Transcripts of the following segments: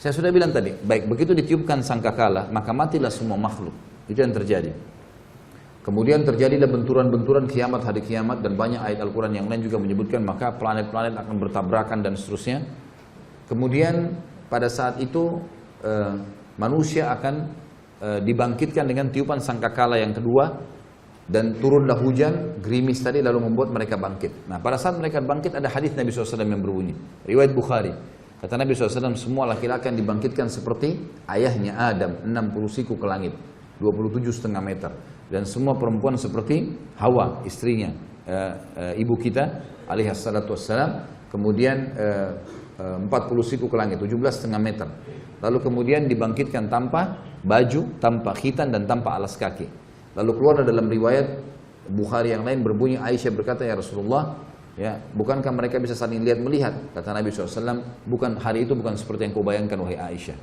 Saya sudah bilang tadi, baik begitu ditiupkan sangkakala, maka matilah semua makhluk. Itu yang terjadi. Kemudian terjadilah benturan-benturan kiamat hari kiamat dan banyak ayat Al-Quran yang lain juga menyebutkan maka planet-planet akan bertabrakan dan seterusnya. Kemudian pada saat itu eh, manusia akan eh, dibangkitkan dengan tiupan sangkakala yang kedua dan turunlah hujan, gerimis tadi lalu membuat mereka bangkit. Nah pada saat mereka bangkit ada hadis Nabi SAW yang berbunyi, riwayat Bukhari. Kata Nabi SAW, semua laki-laki akan dibangkitkan seperti ayahnya Adam, 60 siku ke langit, 27 setengah meter. Dan semua perempuan seperti Hawa, istrinya, e, e, ibu kita, alaihi salatu wassalam. Kemudian e, e, 40 siku ke langit, 17 setengah meter. Lalu kemudian dibangkitkan tanpa baju, tanpa khitan dan tanpa alas kaki. Lalu keluar dalam riwayat Bukhari yang lain berbunyi Aisyah berkata ya Rasulullah Ya, bukankah mereka bisa saling lihat melihat? Kata Nabi SAW, bukan hari itu bukan seperti yang kau bayangkan wahai Aisyah.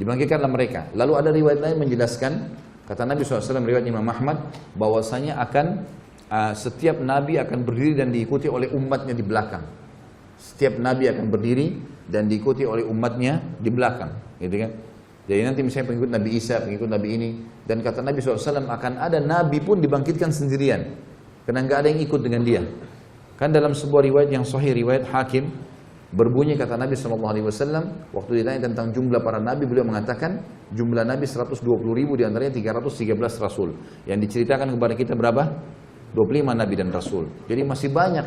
Dibangkitkanlah mereka. Lalu ada riwayat lain menjelaskan, kata Nabi SAW riwayat Imam Ahmad, bahwasanya akan uh, setiap Nabi akan berdiri dan diikuti oleh umatnya di belakang. Setiap Nabi akan berdiri dan diikuti oleh umatnya di belakang, gitu kan? Jadi nanti misalnya pengikut Nabi Isa, pengikut Nabi ini, dan kata Nabi SAW akan ada Nabi pun dibangkitkan sendirian, karena nggak ada yang ikut dengan dia. Kan dalam sebuah riwayat yang sahih riwayat Hakim berbunyi kata Nabi Wasallam waktu ditanya tentang jumlah para nabi beliau mengatakan jumlah nabi 120 ribu di antaranya 313 rasul. Yang diceritakan kepada kita berapa? 25 nabi dan rasul. Jadi masih banyak.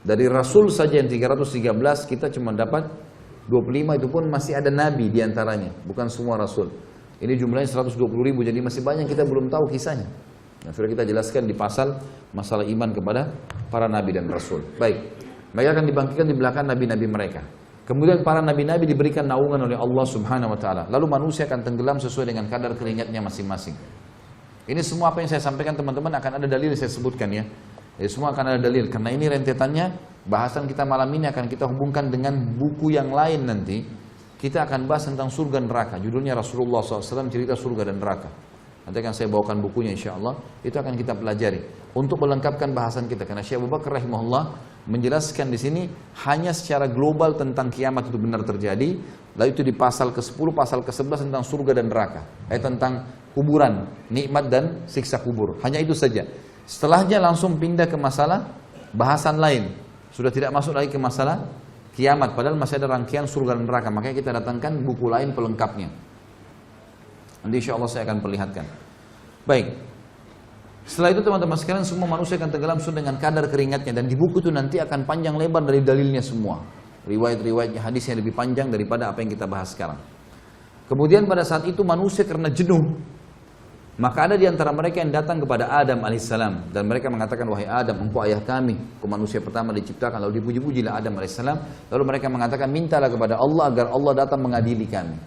Dari rasul saja yang 313 kita cuma dapat 25 itu pun masih ada nabi di antaranya bukan semua rasul ini jumlahnya 120 ribu jadi masih banyak kita belum tahu kisahnya yang sudah kita jelaskan di pasal masalah iman kepada para nabi dan rasul. Baik, mereka akan dibangkitkan di belakang nabi-nabi mereka. Kemudian para nabi-nabi diberikan naungan oleh Allah Subhanahu wa taala. Lalu manusia akan tenggelam sesuai dengan kadar keringatnya masing-masing. Ini semua apa yang saya sampaikan teman-teman akan ada dalil yang saya sebutkan ya. Jadi semua akan ada dalil karena ini rentetannya bahasan kita malam ini akan kita hubungkan dengan buku yang lain nanti. Kita akan bahas tentang surga dan neraka. Judulnya Rasulullah SAW cerita surga dan neraka. Nanti akan saya bawakan bukunya insya Allah. Itu akan kita pelajari. Untuk melengkapkan bahasan kita. Karena Syekh Abu Bakar rahimahullah menjelaskan di sini hanya secara global tentang kiamat itu benar terjadi. Lalu itu di pasal ke-10, pasal ke-11 tentang surga dan neraka. Eh, tentang kuburan, nikmat dan siksa kubur. Hanya itu saja. Setelahnya langsung pindah ke masalah bahasan lain. Sudah tidak masuk lagi ke masalah kiamat. Padahal masih ada rangkaian surga dan neraka. Makanya kita datangkan buku lain pelengkapnya. Nanti insya Allah saya akan perlihatkan. Baik. Setelah itu teman-teman sekalian semua manusia akan tenggelam dengan kadar keringatnya dan di buku itu nanti akan panjang lebar dari dalilnya semua. Riwayat-riwayatnya hadis yang lebih panjang daripada apa yang kita bahas sekarang. Kemudian pada saat itu manusia karena jenuh maka ada di antara mereka yang datang kepada Adam alaihissalam dan mereka mengatakan wahai Adam engkau ayah kami, engkau manusia pertama diciptakan lalu dipuji-pujilah Adam alaihissalam lalu mereka mengatakan mintalah kepada Allah agar Allah datang mengadili kami.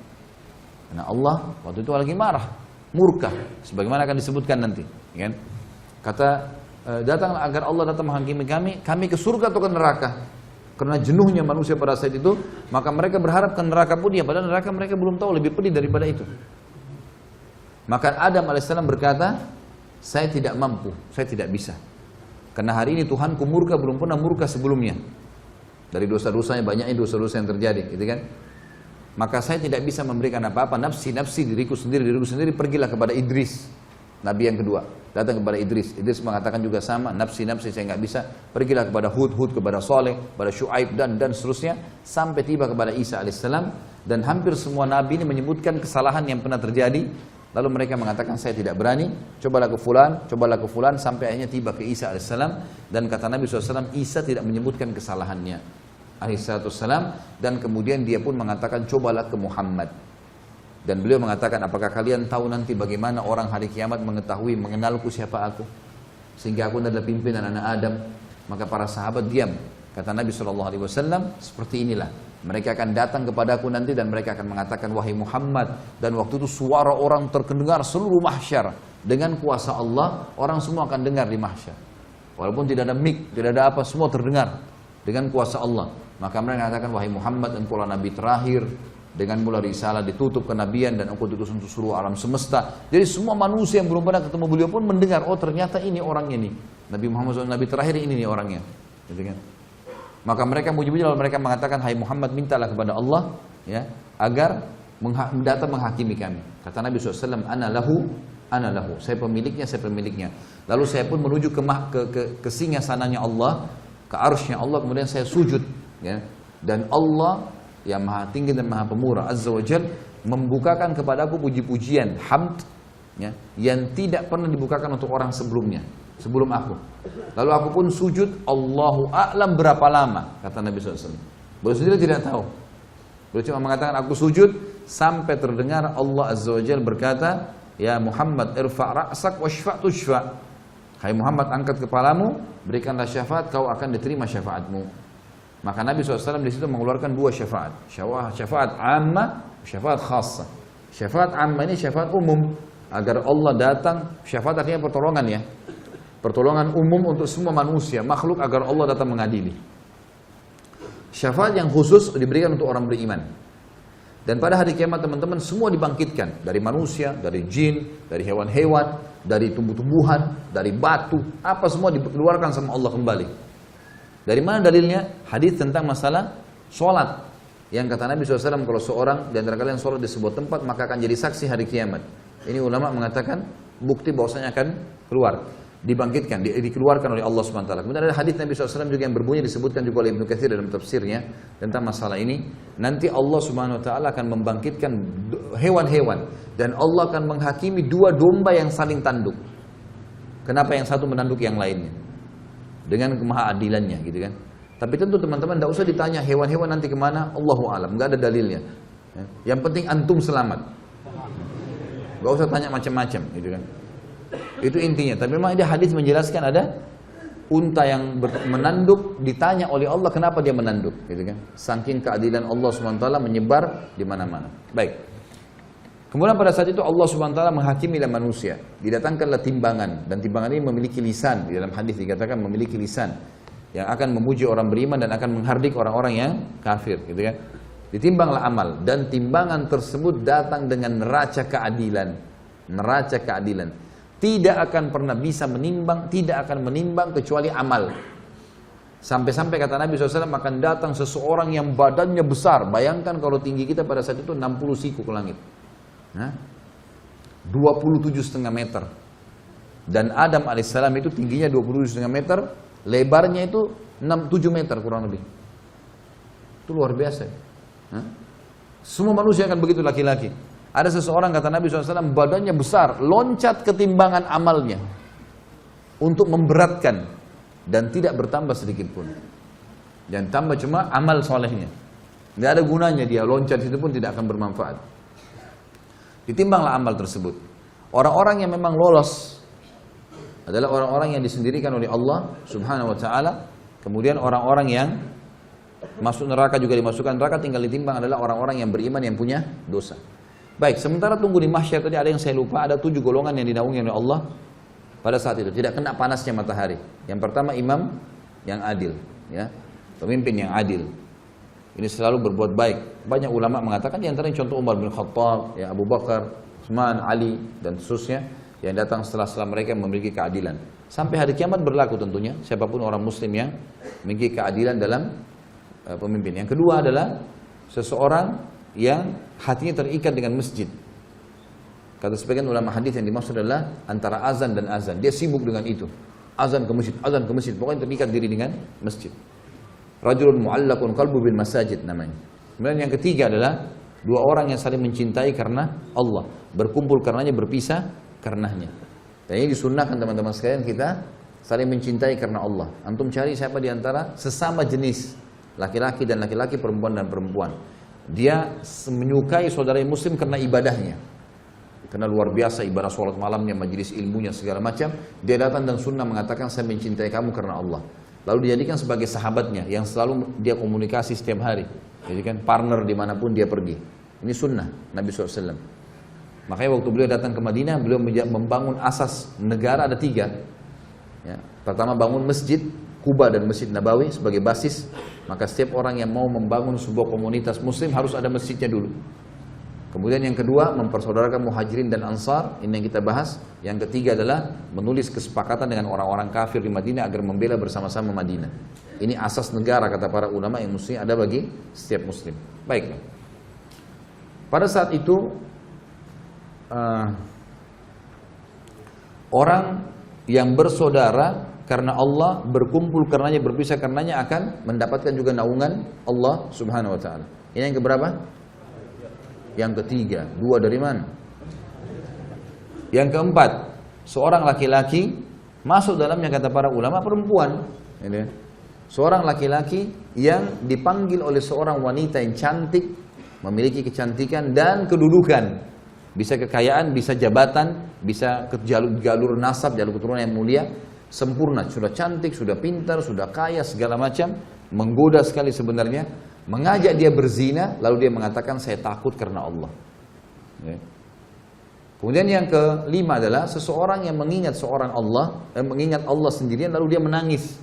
Karena Allah waktu itu lagi marah, murka, sebagaimana akan disebutkan nanti. Kan? Kata, e, datang agar Allah datang menghakimi kami, kami ke surga atau ke neraka. Karena jenuhnya manusia pada saat itu, maka mereka berharap ke neraka pun dia, padahal neraka mereka belum tahu lebih pedih daripada itu. Maka Adam alaihissalam berkata, saya tidak mampu, saya tidak bisa. Karena hari ini Tuhanku murka belum pernah murka sebelumnya. Dari dosa-dosanya banyaknya dosa-dosa yang terjadi, gitu kan? Maka saya tidak bisa memberikan apa-apa nafsi-nafsi diriku sendiri, diriku sendiri pergilah kepada Idris. Nabi yang kedua datang kepada Idris. Idris mengatakan juga sama, nafsi-nafsi saya nggak bisa. Pergilah kepada Hud, Hud kepada Soleh, kepada Shu'aib dan dan seterusnya sampai tiba kepada Isa alaihissalam dan hampir semua nabi ini menyebutkan kesalahan yang pernah terjadi. Lalu mereka mengatakan saya tidak berani, cobalah ke fulan, cobalah ke fulan. Sampai akhirnya tiba ke Isa alaihissalam dan kata Nabi SAW Isa tidak menyebutkan kesalahannya alaihissalam dan kemudian dia pun mengatakan cobalah ke Muhammad. Dan beliau mengatakan apakah kalian tahu nanti bagaimana orang hari kiamat mengetahui mengenalku siapa aku? Sehingga aku adalah pimpinan anak Adam. Maka para sahabat diam. Kata Nabi saw seperti inilah mereka akan datang kepadaku nanti dan mereka akan mengatakan wahai Muhammad dan waktu itu suara orang terkendengar seluruh mahsyar dengan kuasa Allah orang semua akan dengar di mahsyar walaupun tidak ada mic tidak ada apa semua terdengar dengan kuasa Allah maka mereka mengatakan, wahai Muhammad, engkau lah Nabi terakhir, dengan mula risalah ditutup kenabian dan engkau diutus untuk seluruh alam semesta. Jadi semua manusia yang belum pernah ketemu beliau pun mendengar, oh ternyata ini orang ini. Nabi Muhammad SAW Nabi terakhir ini nih orangnya. Gitu kan? Maka mereka muji-muji lalu mereka mengatakan, Hai Muhammad mintalah kepada Allah ya agar datang menghakimi kami. Kata Nabi SAW, Ana lahu, ana lahu. Saya pemiliknya, saya pemiliknya. Lalu saya pun menuju ke, ke, ke, ke singa sananya Allah, ke arusnya Allah, kemudian saya sujud. Ya. Dan Allah yang maha tinggi dan maha pemurah, Azza wa Jal, membukakan kepadaku puji-pujian, hamd, ya, yang tidak pernah dibukakan untuk orang sebelumnya sebelum aku. Lalu aku pun sujud, Allahu a'lam berapa lama, kata Nabi SAW. Beliau sendiri tidak tahu. Beliau cuma mengatakan aku sujud sampai terdengar Allah Azza wa Jal berkata, Ya Muhammad irfa' ra'sak wa syfa' tushfa' Hai Muhammad angkat kepalamu, berikanlah syafaat, kau akan diterima syafaatmu. Maka Nabi SAW di situ mengeluarkan dua syafaat. Syafaat amma, syafaat khassa. Syafaat amma ini syafaat umum. Agar Allah datang, syafaat artinya pertolongan ya. Pertolongan umum untuk semua manusia, makhluk agar Allah datang mengadili. Syafaat yang khusus diberikan untuk orang beriman. Dan pada hari kiamat teman-teman semua dibangkitkan dari manusia, dari jin, dari hewan-hewan, dari tumbuh-tumbuhan, dari batu, apa semua dikeluarkan sama Allah kembali. Dari mana dalilnya? Hadis tentang masalah sholat. Yang kata Nabi SAW kalau seorang di antara kalian sholat di sebuah tempat maka akan jadi saksi hari kiamat. Ini ulama mengatakan bukti bahwasanya akan keluar dibangkitkan, di, dikeluarkan oleh Allah SWT. Kemudian ada hadis Nabi SAW juga yang berbunyi disebutkan juga oleh Ibnu Katsir dalam tafsirnya tentang masalah ini. Nanti Allah Subhanahu Wa Taala akan membangkitkan hewan-hewan dan Allah akan menghakimi dua domba yang saling tanduk. Kenapa yang satu menanduk yang lainnya? Dengan kemahaadilannya gitu kan. Tapi tentu teman-teman tidak usah ditanya hewan-hewan nanti ke mana, Allahu alam, nggak ada dalilnya. Ya. Yang penting antum selamat. Gak usah tanya macam-macam gitu kan. Itu intinya. Tapi memang ada hadis menjelaskan ada unta yang menanduk ditanya oleh Allah kenapa dia menanduk, gitu kan? Saking keadilan Allah swt menyebar di mana-mana. Baik. Kemudian pada saat itu Allah swt menghakimi manusia. Didatangkanlah timbangan dan timbangan ini memiliki lisan. Di dalam hadis dikatakan memiliki lisan yang akan memuji orang beriman dan akan menghardik orang-orang yang kafir, gitu kan? Ditimbanglah amal dan timbangan tersebut datang dengan neraca keadilan. Neraca keadilan tidak akan pernah bisa menimbang, tidak akan menimbang kecuali amal. Sampai-sampai kata Nabi SAW akan datang seseorang yang badannya besar. Bayangkan kalau tinggi kita pada saat itu 60 siku ke langit. Nah, 27 setengah meter. Dan Adam alaihissalam itu tingginya 27 setengah meter, lebarnya itu 6, 7 meter kurang lebih. Itu luar biasa. Nah, semua manusia akan begitu laki-laki. Ada seseorang kata Nabi SAW badannya besar, loncat ketimbangan amalnya untuk memberatkan dan tidak bertambah sedikit pun. Dan tambah cuma amal solehnya. Tidak ada gunanya dia loncat itu pun tidak akan bermanfaat. Ditimbanglah amal tersebut. Orang-orang yang memang lolos adalah orang-orang yang disendirikan oleh Allah Subhanahu wa taala. Kemudian orang-orang yang masuk neraka juga dimasukkan neraka tinggal ditimbang adalah orang-orang yang beriman yang punya dosa. Baik, sementara tunggu di mahsyar tadi ada yang saya lupa, ada tujuh golongan yang dinaungi oleh Allah pada saat itu. Tidak kena panasnya matahari. Yang pertama imam yang adil, ya, pemimpin yang adil. Ini selalu berbuat baik. Banyak ulama mengatakan di antara contoh Umar bin Khattab, ya Abu Bakar, Utsman, Ali dan seterusnya yang datang setelah setelah mereka memiliki keadilan. Sampai hari kiamat berlaku tentunya siapa pun orang muslim yang memiliki keadilan dalam uh, pemimpin. Yang kedua adalah seseorang yang hatinya terikat dengan masjid. Kata sebagian ulama hadis yang dimaksud adalah antara azan dan azan. Dia sibuk dengan itu. Azan ke masjid, azan ke masjid. Pokoknya terikat diri dengan masjid. Rajulun mu'allakun qalbu bil masajid namanya. Kemudian yang ketiga adalah dua orang yang saling mencintai karena Allah. Berkumpul karenanya, berpisah karenanya. Dan ini disunnahkan teman-teman sekalian kita saling mencintai karena Allah. Antum cari siapa di antara sesama jenis laki-laki dan laki-laki, perempuan dan perempuan dia menyukai saudara muslim karena ibadahnya. Karena luar biasa ibadah sholat malamnya, majelis ilmunya, segala macam. Dia datang dan sunnah mengatakan saya mencintai kamu karena Allah. Lalu dijadikan sebagai sahabatnya yang selalu dia komunikasi setiap hari. Jadi kan partner di mana pun dia pergi. Ini sunnah Nabi SAW. Makanya waktu beliau datang ke Madinah, beliau membangun asas negara ada tiga. Ya. Pertama bangun masjid, Kuba dan Masjid Nabawi sebagai basis, maka setiap orang yang mau membangun sebuah komunitas muslim harus ada masjidnya dulu. Kemudian yang kedua, mempersaudarakan muhajirin dan ansar, ini yang kita bahas. Yang ketiga adalah menulis kesepakatan dengan orang-orang kafir di Madinah agar membela bersama-sama Madinah. Ini asas negara kata para ulama yang mesti ada bagi setiap muslim. Baik. Pada saat itu, uh, orang yang bersaudara karena Allah berkumpul karenanya berpisah karenanya akan mendapatkan juga naungan Allah Subhanahu wa taala. Ini yang keberapa? Yang ketiga, dua dari mana? Yang keempat, seorang laki-laki masuk dalamnya kata para ulama perempuan. Ini. Seorang laki-laki yang dipanggil oleh seorang wanita yang cantik, memiliki kecantikan dan kedudukan. Bisa kekayaan, bisa jabatan, bisa jalur, jalur nasab, jalur keturunan yang mulia, sempurna, sudah cantik, sudah pintar, sudah kaya, segala macam, menggoda sekali sebenarnya, mengajak dia berzina, lalu dia mengatakan saya takut karena Allah. Ya. Kemudian yang kelima adalah seseorang yang mengingat seorang Allah, eh, mengingat Allah sendirian lalu dia menangis.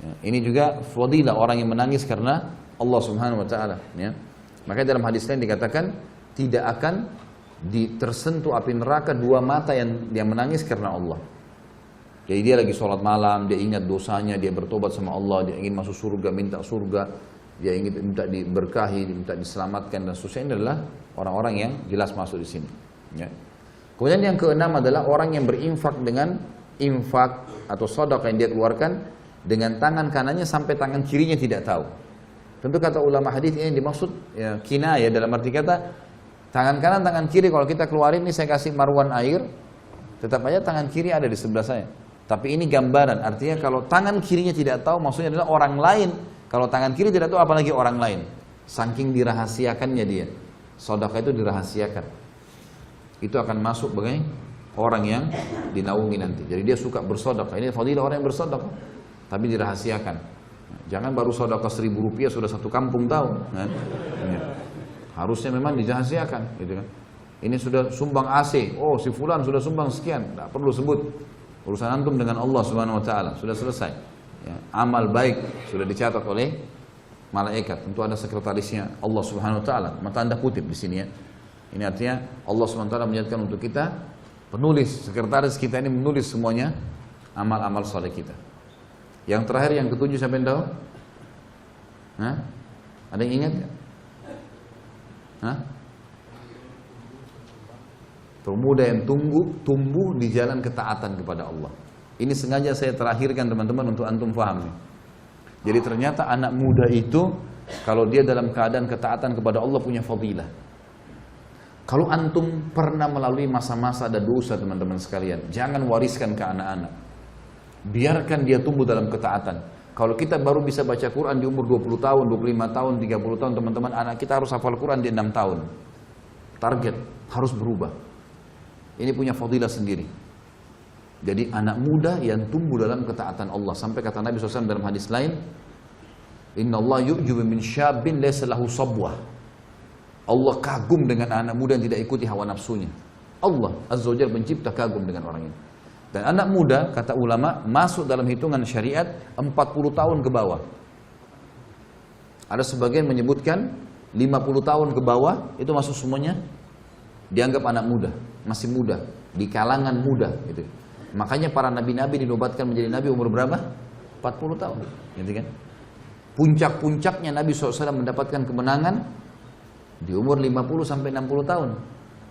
Ya, ini juga fadilah orang yang menangis karena Allah Subhanahu wa taala, ya. Maka dalam hadis lain dikatakan tidak akan di, tersentuh api neraka dua mata yang yang menangis karena Allah. Jadi dia lagi sholat malam, dia ingat dosanya, dia bertobat sama Allah, dia ingin masuk surga, minta surga, dia ingin minta diberkahi, minta diselamatkan dan seterusnya ini adalah orang-orang yang jelas masuk di sini. Ya. Kemudian yang keenam adalah orang yang berinfak dengan infak atau sodok yang dia keluarkan dengan tangan kanannya sampai tangan kirinya tidak tahu. Tentu kata ulama hadis ini dimaksud ya, kina ya dalam arti kata tangan kanan tangan kiri kalau kita keluarin ini saya kasih marwan air tetap aja tangan kiri ada di sebelah saya. Tapi ini gambaran, artinya kalau tangan kirinya tidak tahu, maksudnya adalah orang lain. Kalau tangan kiri tidak tahu, apalagi orang lain. Saking dirahasiakannya dia. Sodaka itu dirahasiakan. Itu akan masuk sebagai orang yang dinaungi nanti. Jadi dia suka bersodaka. Ini fadilah orang yang bersodaka. Tapi dirahasiakan. Jangan baru sodaka seribu rupiah sudah satu kampung tahu. Kan? Harusnya memang dirahasiakan. Gitu kan? Ini sudah sumbang AC. Oh si fulan sudah sumbang sekian. Tidak perlu sebut. Urusan antum dengan Allah Subhanahu wa taala sudah selesai. Ya, amal baik sudah dicatat oleh malaikat. Tentu ada sekretarisnya Allah Subhanahu wa taala. Mata Anda kutip di sini ya. Ini artinya Allah Subhanahu wa taala menyatakan untuk kita penulis sekretaris kita ini menulis semuanya amal-amal soleh kita. Yang terakhir yang ketujuh sampai tahu? Hah? Ada yang ingat? Hah? Pemuda yang tunggu, tumbuh di jalan ketaatan kepada Allah. Ini sengaja saya terakhirkan teman-teman untuk antum faham. Jadi ternyata anak muda itu kalau dia dalam keadaan ketaatan kepada Allah punya fadilah. Kalau antum pernah melalui masa-masa ada dosa teman-teman sekalian, jangan wariskan ke anak-anak. Biarkan dia tumbuh dalam ketaatan. Kalau kita baru bisa baca Quran di umur 20 tahun, 25 tahun, 30 tahun, teman-teman anak kita harus hafal Quran di 6 tahun. Target harus berubah. Ini punya fadilah sendiri. Jadi anak muda yang tumbuh dalam ketaatan Allah. Sampai kata Nabi SAW dalam hadis lain, Inna Allah yu'jubu min syabin laysa lahu sabwah. Allah kagum dengan anak muda yang tidak ikuti hawa nafsunya. Allah Azza wa mencipta kagum dengan orang ini. Dan anak muda, kata ulama, masuk dalam hitungan syariat 40 tahun ke bawah. Ada sebagian menyebutkan 50 tahun ke bawah, itu masuk semuanya dianggap anak muda masih muda, di kalangan muda gitu. Makanya para nabi-nabi dinobatkan menjadi nabi umur berapa? 40 tahun, gitu kan? Puncak-puncaknya Nabi SAW mendapatkan kemenangan di umur 50 sampai 60 tahun.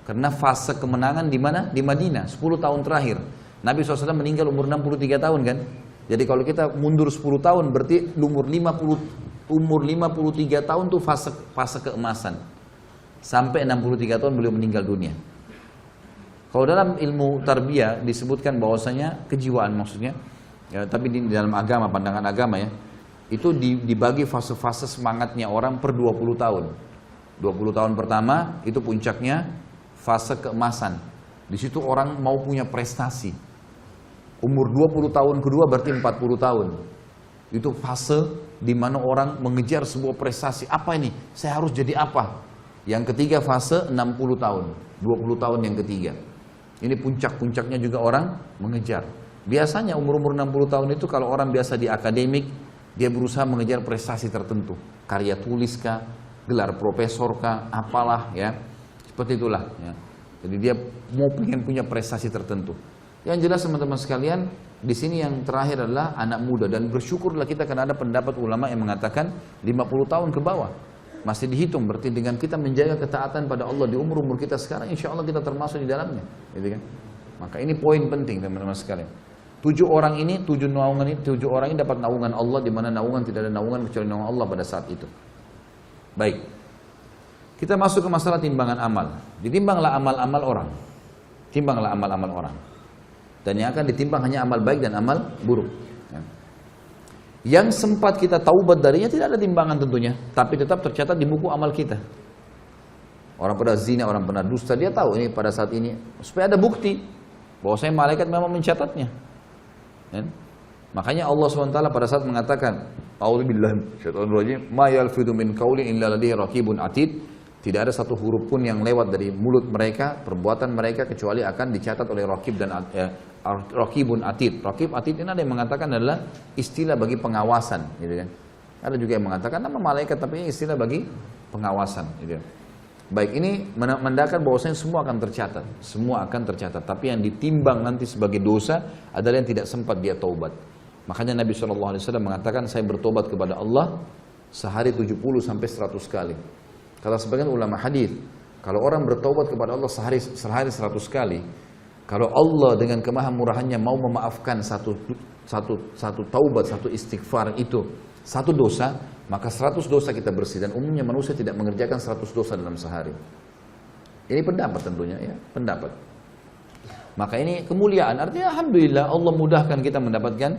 Karena fase kemenangan di mana? Di Madinah, 10 tahun terakhir. Nabi SAW meninggal umur 63 tahun kan? Jadi kalau kita mundur 10 tahun berarti umur 50 umur 53 tahun tuh fase fase keemasan. Sampai 63 tahun beliau meninggal dunia. Kalau dalam ilmu tarbiyah disebutkan bahwasanya kejiwaan maksudnya, ya, tapi di dalam agama, pandangan agama ya, itu dibagi fase-fase semangatnya orang per 20 tahun. 20 tahun pertama itu puncaknya fase keemasan. Di situ orang mau punya prestasi. Umur 20 tahun kedua berarti 40 tahun. Itu fase di mana orang mengejar sebuah prestasi. Apa ini? Saya harus jadi apa? Yang ketiga fase 60 tahun. 20 tahun yang ketiga. Ini puncak-puncaknya juga orang mengejar. Biasanya umur-umur 60 tahun itu kalau orang biasa di akademik, dia berusaha mengejar prestasi tertentu. Karya tulis kah, gelar profesor kah, apalah ya. Seperti itulah ya. Jadi dia mau pengen punya prestasi tertentu. Yang jelas teman-teman sekalian, di sini yang terakhir adalah anak muda dan bersyukurlah kita karena ada pendapat ulama yang mengatakan 50 tahun ke bawah masih dihitung berarti dengan kita menjaga ketaatan pada Allah di umur-umur kita sekarang insya Allah kita termasuk di dalamnya. Gitu kan? Maka ini poin penting teman-teman sekalian. Tujuh orang ini tujuh naungan ini tujuh orang ini dapat naungan Allah di mana naungan tidak ada naungan kecuali naungan Allah pada saat itu. Baik. Kita masuk ke masalah timbangan amal. Ditimbanglah amal-amal orang. Timbanglah amal-amal orang. Dan yang akan ditimbang hanya amal baik dan amal buruk yang sempat kita taubat darinya tidak ada timbangan tentunya, tapi tetap tercatat di buku amal kita. Orang pada zina, orang pernah dusta, dia tahu ini pada saat ini supaya ada bukti bahwa saya malaikat memang mencatatnya. Ya? Makanya Allah SWT pada saat mengatakan, A'udzubillahi minasyaitonir ma yalfidu min qaulin illa ladaihi raqibun atid. Tidak ada satu huruf pun yang lewat dari mulut mereka, perbuatan mereka kecuali akan dicatat oleh Raqib dan eh, Raqibun Atid. Raqib Atid ini ada yang mengatakan adalah istilah bagi pengawasan, gitu kan. Ada juga yang mengatakan nama malaikat tapi istilah bagi pengawasan, gitu. Baik, ini menandakan bahwasanya semua akan tercatat, semua akan tercatat. Tapi yang ditimbang nanti sebagai dosa adalah yang tidak sempat dia taubat. Makanya Nabi SAW mengatakan saya bertobat kepada Allah sehari 70 sampai 100 kali. Kata sebagian ulama hadis, kalau orang bertobat kepada Allah sehari sehari seratus kali, kalau Allah dengan kemahamurahannya mau memaafkan satu satu satu taubat, satu istighfar itu satu dosa, maka seratus dosa kita bersih dan umumnya manusia tidak mengerjakan seratus dosa dalam sehari. Ini pendapat tentunya ya, pendapat. Maka ini kemuliaan artinya alhamdulillah Allah mudahkan kita mendapatkan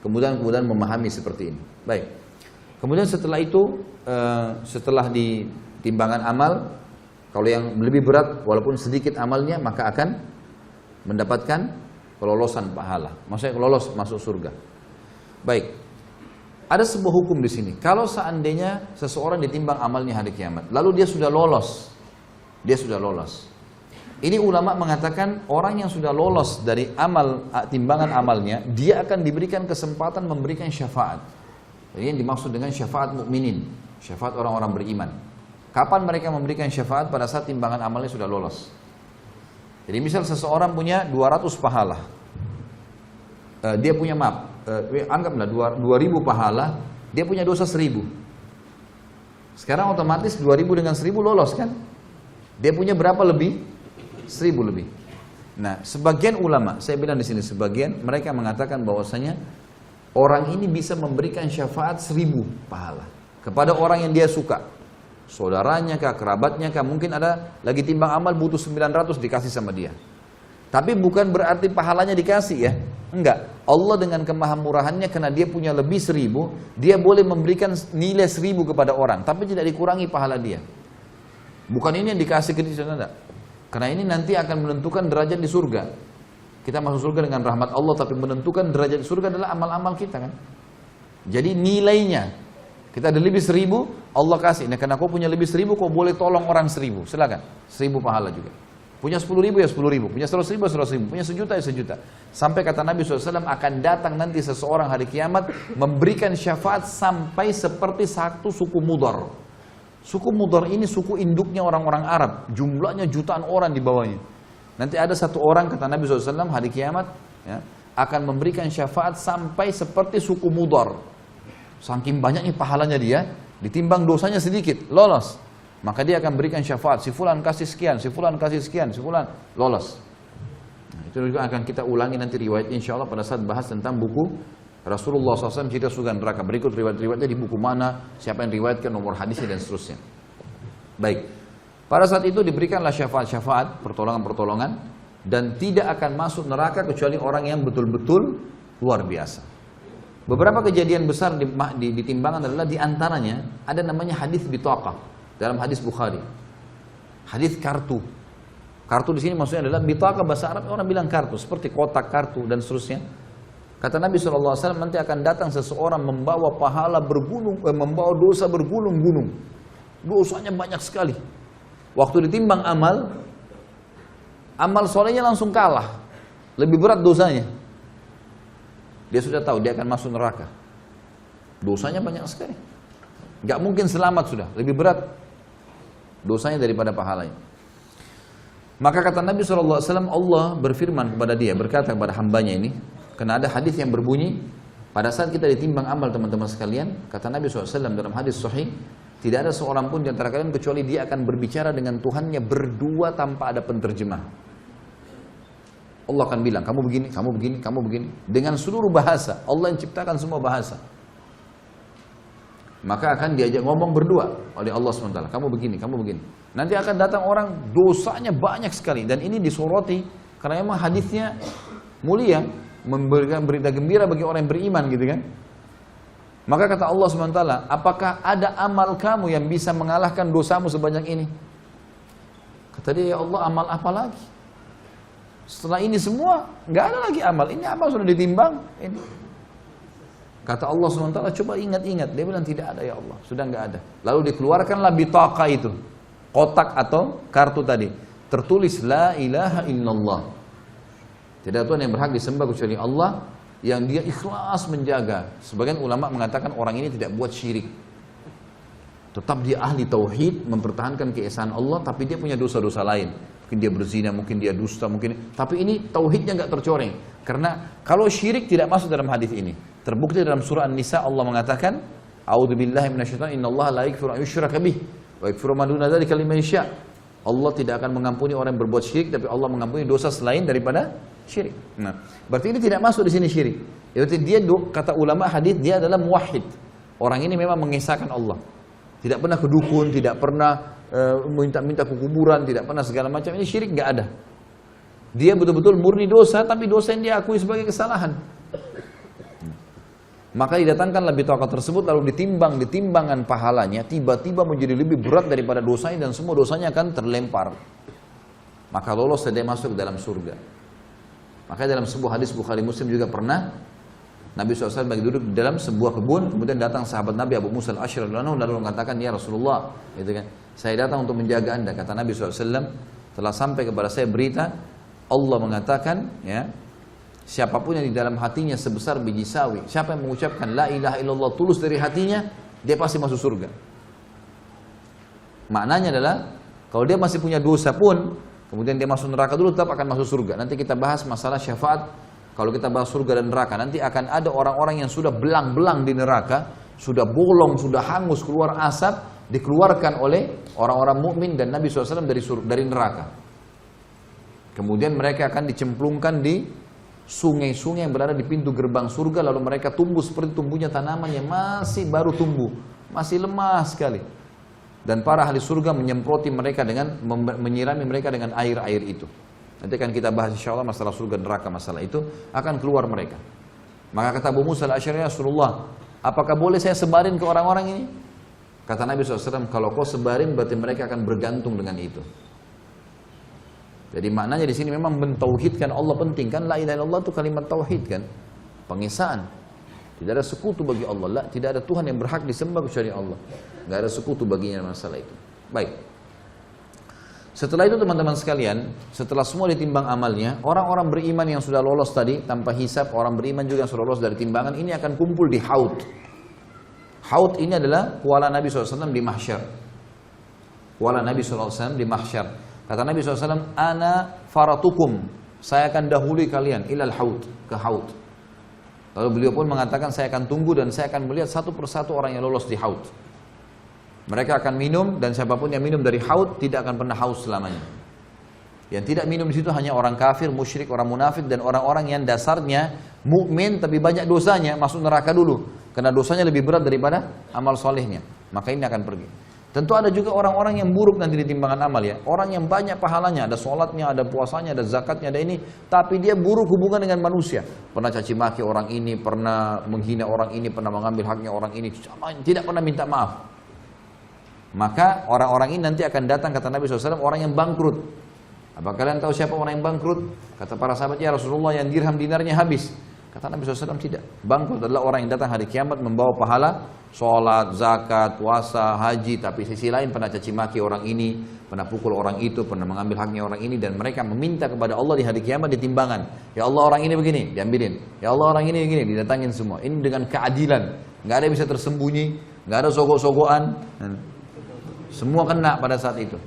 kemudahan-kemudahan memahami seperti ini. Baik. Kemudian setelah itu eh, setelah di timbangan amal kalau yang lebih berat walaupun sedikit amalnya maka akan mendapatkan kelolosan pahala. Maksudnya lolos masuk surga. Baik. Ada sebuah hukum di sini. Kalau seandainya seseorang ditimbang amalnya hari kiamat, lalu dia sudah lolos. Dia sudah lolos. Ini ulama mengatakan orang yang sudah lolos dari amal timbangan amalnya, dia akan diberikan kesempatan memberikan syafaat. Jadi yang dimaksud dengan syafaat mukminin, syafaat orang-orang beriman. Kapan mereka memberikan syafaat pada saat timbangan amalnya sudah lolos? Jadi misal seseorang punya 200 pahala. Uh, dia punya maaf, uh, anggaplah 2000 pahala, dia punya dosa 1000. Sekarang otomatis 2000 dengan 1000 lolos kan? Dia punya berapa lebih? 1000 lebih. Nah, sebagian ulama, saya bilang di sini sebagian mereka mengatakan bahwasanya orang ini bisa memberikan syafaat 1000 pahala kepada orang yang dia suka saudaranya kah, kerabatnya kah, mungkin ada lagi timbang amal butuh 900 dikasih sama dia. Tapi bukan berarti pahalanya dikasih ya. Enggak. Allah dengan kemahamurahannya karena dia punya lebih seribu, dia boleh memberikan nilai seribu kepada orang, tapi tidak dikurangi pahala dia. Bukan ini yang dikasih ke dia, enggak. Karena ini nanti akan menentukan derajat di surga. Kita masuk surga dengan rahmat Allah, tapi menentukan derajat di surga adalah amal-amal kita kan. Jadi nilainya, kita ada lebih seribu, Allah kasih. Nah, karena kau punya lebih seribu, kau boleh tolong orang seribu. Silakan, seribu pahala juga. Punya sepuluh ribu ya sepuluh ribu, punya seratus ribu seratus ribu, punya sejuta ya sejuta. Sampai kata Nabi SAW akan datang nanti seseorang hari kiamat memberikan syafaat sampai seperti satu suku mudar. Suku mudar ini suku induknya orang-orang Arab, jumlahnya jutaan orang di bawahnya. Nanti ada satu orang kata Nabi SAW hari kiamat ya, akan memberikan syafaat sampai seperti suku mudar. Saking banyaknya pahalanya dia, ditimbang dosanya sedikit, lolos. Maka dia akan berikan syafaat, si fulan kasih sekian, si fulan kasih sekian, si fulan lolos. Nah, itu juga akan kita ulangi nanti riwayat insya Allah pada saat bahas tentang buku Rasulullah SAW cerita surga neraka. Berikut riwayat-riwayatnya di buku mana, siapa yang riwayatkan nomor hadisnya dan seterusnya. Baik. Pada saat itu diberikanlah syafaat-syafaat, pertolongan-pertolongan dan tidak akan masuk neraka kecuali orang yang betul-betul luar biasa. Beberapa kejadian besar di, di, di timbangan adalah di antaranya ada namanya hadis bitaqah dalam hadis Bukhari. Hadis kartu. Kartu di sini maksudnya adalah bitaqah bahasa Arab orang bilang kartu seperti kotak kartu dan seterusnya. Kata Nabi SAW nanti akan datang seseorang membawa pahala bergunung, eh, membawa dosa bergunung-gunung. Dosanya banyak sekali. Waktu ditimbang amal, amal solehnya langsung kalah. Lebih berat dosanya. Dia sudah tahu dia akan masuk neraka. Dosanya banyak sekali. Gak mungkin selamat sudah, lebih berat. dosanya daripada pahalanya. Maka kata Nabi SAW, Allah berfirman kepada dia, berkata kepada hambanya ini, karena ada hadis yang berbunyi, pada saat kita ditimbang amal teman-teman sekalian, kata Nabi SAW dalam hadis sahih, tidak ada seorang pun di antara kalian kecuali dia akan berbicara dengan Tuhannya berdua tanpa ada penterjemah. Allah akan bilang, kamu begini, kamu begini, kamu begini. Dengan seluruh bahasa, Allah yang ciptakan semua bahasa. Maka akan diajak ngomong berdua oleh Allah SWT. Kamu begini, kamu begini. Nanti akan datang orang dosanya banyak sekali. Dan ini disoroti karena memang hadisnya mulia. Memberikan berita gembira bagi orang yang beriman gitu kan. Maka kata Allah SWT, apakah ada amal kamu yang bisa mengalahkan dosamu sebanyak ini? Kata dia, ya Allah amal apa lagi? Setelah ini semua, nggak ada lagi amal. Ini amal sudah ditimbang. Ini. Kata Allah SWT, coba ingat-ingat. Dia bilang tidak ada ya Allah, sudah nggak ada. Lalu dikeluarkanlah bitaka itu, kotak atau kartu tadi. Tertulis la ilaha illallah. Tidak Tuhan yang berhak disembah kecuali Allah yang dia ikhlas menjaga. Sebagian ulama mengatakan orang ini tidak buat syirik. Tetap dia ahli tauhid, mempertahankan keesaan Allah, tapi dia punya dosa-dosa lain. Mungkin dia berzina, mungkin dia dusta, mungkin. Tapi ini tauhidnya nggak tercoreng. Karena kalau syirik tidak masuk dalam hadis ini. Terbukti dalam surah An-Nisa Allah mengatakan, "A'udzu billahi minasyaitonir innallaha la yaghfiru an yushraka bih wa yaghfiru ma duna dzalika liman yasha." Allah tidak akan mengampuni orang yang berbuat syirik, tapi Allah mengampuni dosa selain daripada syirik. Nah, berarti ini tidak masuk di sini syirik. Berarti dia kata ulama hadis dia adalah muwahhid. Orang ini memang mengesahkan Allah. Tidak pernah kedukun, tidak pernah minta-minta ke kuburan, tidak pernah segala macam. Ini syirik nggak ada. Dia betul-betul murni dosa, tapi dosa yang dia akui sebagai kesalahan. Maka didatangkan lebih tokoh tersebut lalu ditimbang ditimbangan pahalanya tiba-tiba menjadi lebih berat daripada dosanya dan semua dosanya akan terlempar. Maka lolos dia masuk dalam surga. Maka dalam sebuah hadis Bukhari Muslim juga pernah Nabi SAW lagi duduk di dalam sebuah kebun, kemudian datang sahabat Nabi Abu Musa al-Ashir lalu mengatakan, Ya Rasulullah, gitu kan, saya datang untuk menjaga anda. Kata Nabi SAW, telah sampai kepada saya berita, Allah mengatakan, ya, siapa pun yang di dalam hatinya sebesar biji sawi, siapa yang mengucapkan La ilaha illallah tulus dari hatinya, dia pasti masuk surga. Maknanya adalah, kalau dia masih punya dosa pun, Kemudian dia masuk neraka dulu tetap akan masuk surga. Nanti kita bahas masalah syafaat. Kalau kita bahas surga dan neraka, nanti akan ada orang-orang yang sudah belang-belang di neraka, sudah bolong, sudah hangus keluar asap, dikeluarkan oleh orang-orang mukmin dan Nabi SAW dari dari neraka. Kemudian mereka akan dicemplungkan di sungai-sungai yang berada di pintu gerbang surga, lalu mereka tumbuh seperti tumbuhnya tanaman yang masih baru tumbuh, masih lemah sekali dan para ahli surga menyemproti mereka dengan menyirami mereka dengan air-air itu. Nanti akan kita bahas insya Allah masalah surga neraka masalah itu akan keluar mereka. Maka kata Abu Musa al-Asyari Rasulullah, apakah boleh saya sebarin ke orang-orang ini? Kata Nabi SAW, kalau kau sebarin berarti mereka akan bergantung dengan itu. Jadi maknanya di sini memang mentauhidkan Allah penting kan la ilaha illallah itu kalimat tauhid kan. Pengesaan. Tidak ada sekutu bagi Allah, la, tidak ada Tuhan yang berhak disembah kecuali Allah. Gak ada sekutu baginya masalah itu. Baik. Setelah itu teman-teman sekalian, setelah semua ditimbang amalnya, orang-orang beriman yang sudah lolos tadi tanpa hisap, orang beriman juga yang sudah lolos dari timbangan ini akan kumpul di haud. Haud ini adalah kuala Nabi SAW di mahsyar. Kuala Nabi SAW di mahsyar. Kata Nabi SAW, Ana faratukum. Saya akan dahului kalian ilal haud, ke haud. Lalu beliau pun mengatakan, saya akan tunggu dan saya akan melihat satu persatu orang yang lolos di haud. Mereka akan minum dan siapa pun yang minum dari haud tidak akan pernah haus selamanya. Yang tidak minum di situ hanya orang kafir, musyrik, orang munafik dan orang-orang yang dasarnya mukmin tapi banyak dosanya masuk neraka dulu karena dosanya lebih berat daripada amal solehnya. Maka ini akan pergi. Tentu ada juga orang-orang yang buruk nanti di timbangan amal ya. Orang yang banyak pahalanya, ada sholatnya, ada puasanya, ada zakatnya, ada ini. Tapi dia buruk hubungan dengan manusia. Pernah caci maki orang ini, pernah menghina orang ini, pernah mengambil haknya orang ini. Tidak pernah minta maaf. Maka orang-orang ini nanti akan datang kata Nabi SAW orang yang bangkrut. Apa kalian tahu siapa orang yang bangkrut? Kata para sahabat ya Rasulullah yang dirham dinarnya habis. Kata Nabi SAW tidak. Bangkrut adalah orang yang datang hari kiamat membawa pahala sholat, zakat, puasa, haji. Tapi sisi lain pernah caci maki orang ini, pernah pukul orang itu, pernah mengambil haknya orang ini. Dan mereka meminta kepada Allah di hari kiamat di timbangan. Ya Allah orang ini begini, diambilin. Ya Allah orang ini begini, didatangin semua. Ini dengan keadilan. Nggak ada yang bisa tersembunyi, nggak ada sogok-sogokan. Semua kena pada saat itu.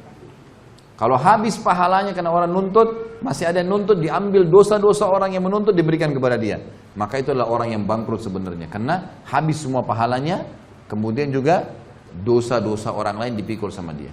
Kalau habis pahalanya karena orang nuntut, masih ada yang nuntut, diambil dosa-dosa orang yang menuntut diberikan kepada dia. Maka itu adalah orang yang bangkrut sebenarnya. Karena habis semua pahalanya, kemudian juga dosa-dosa orang lain dipikul sama dia.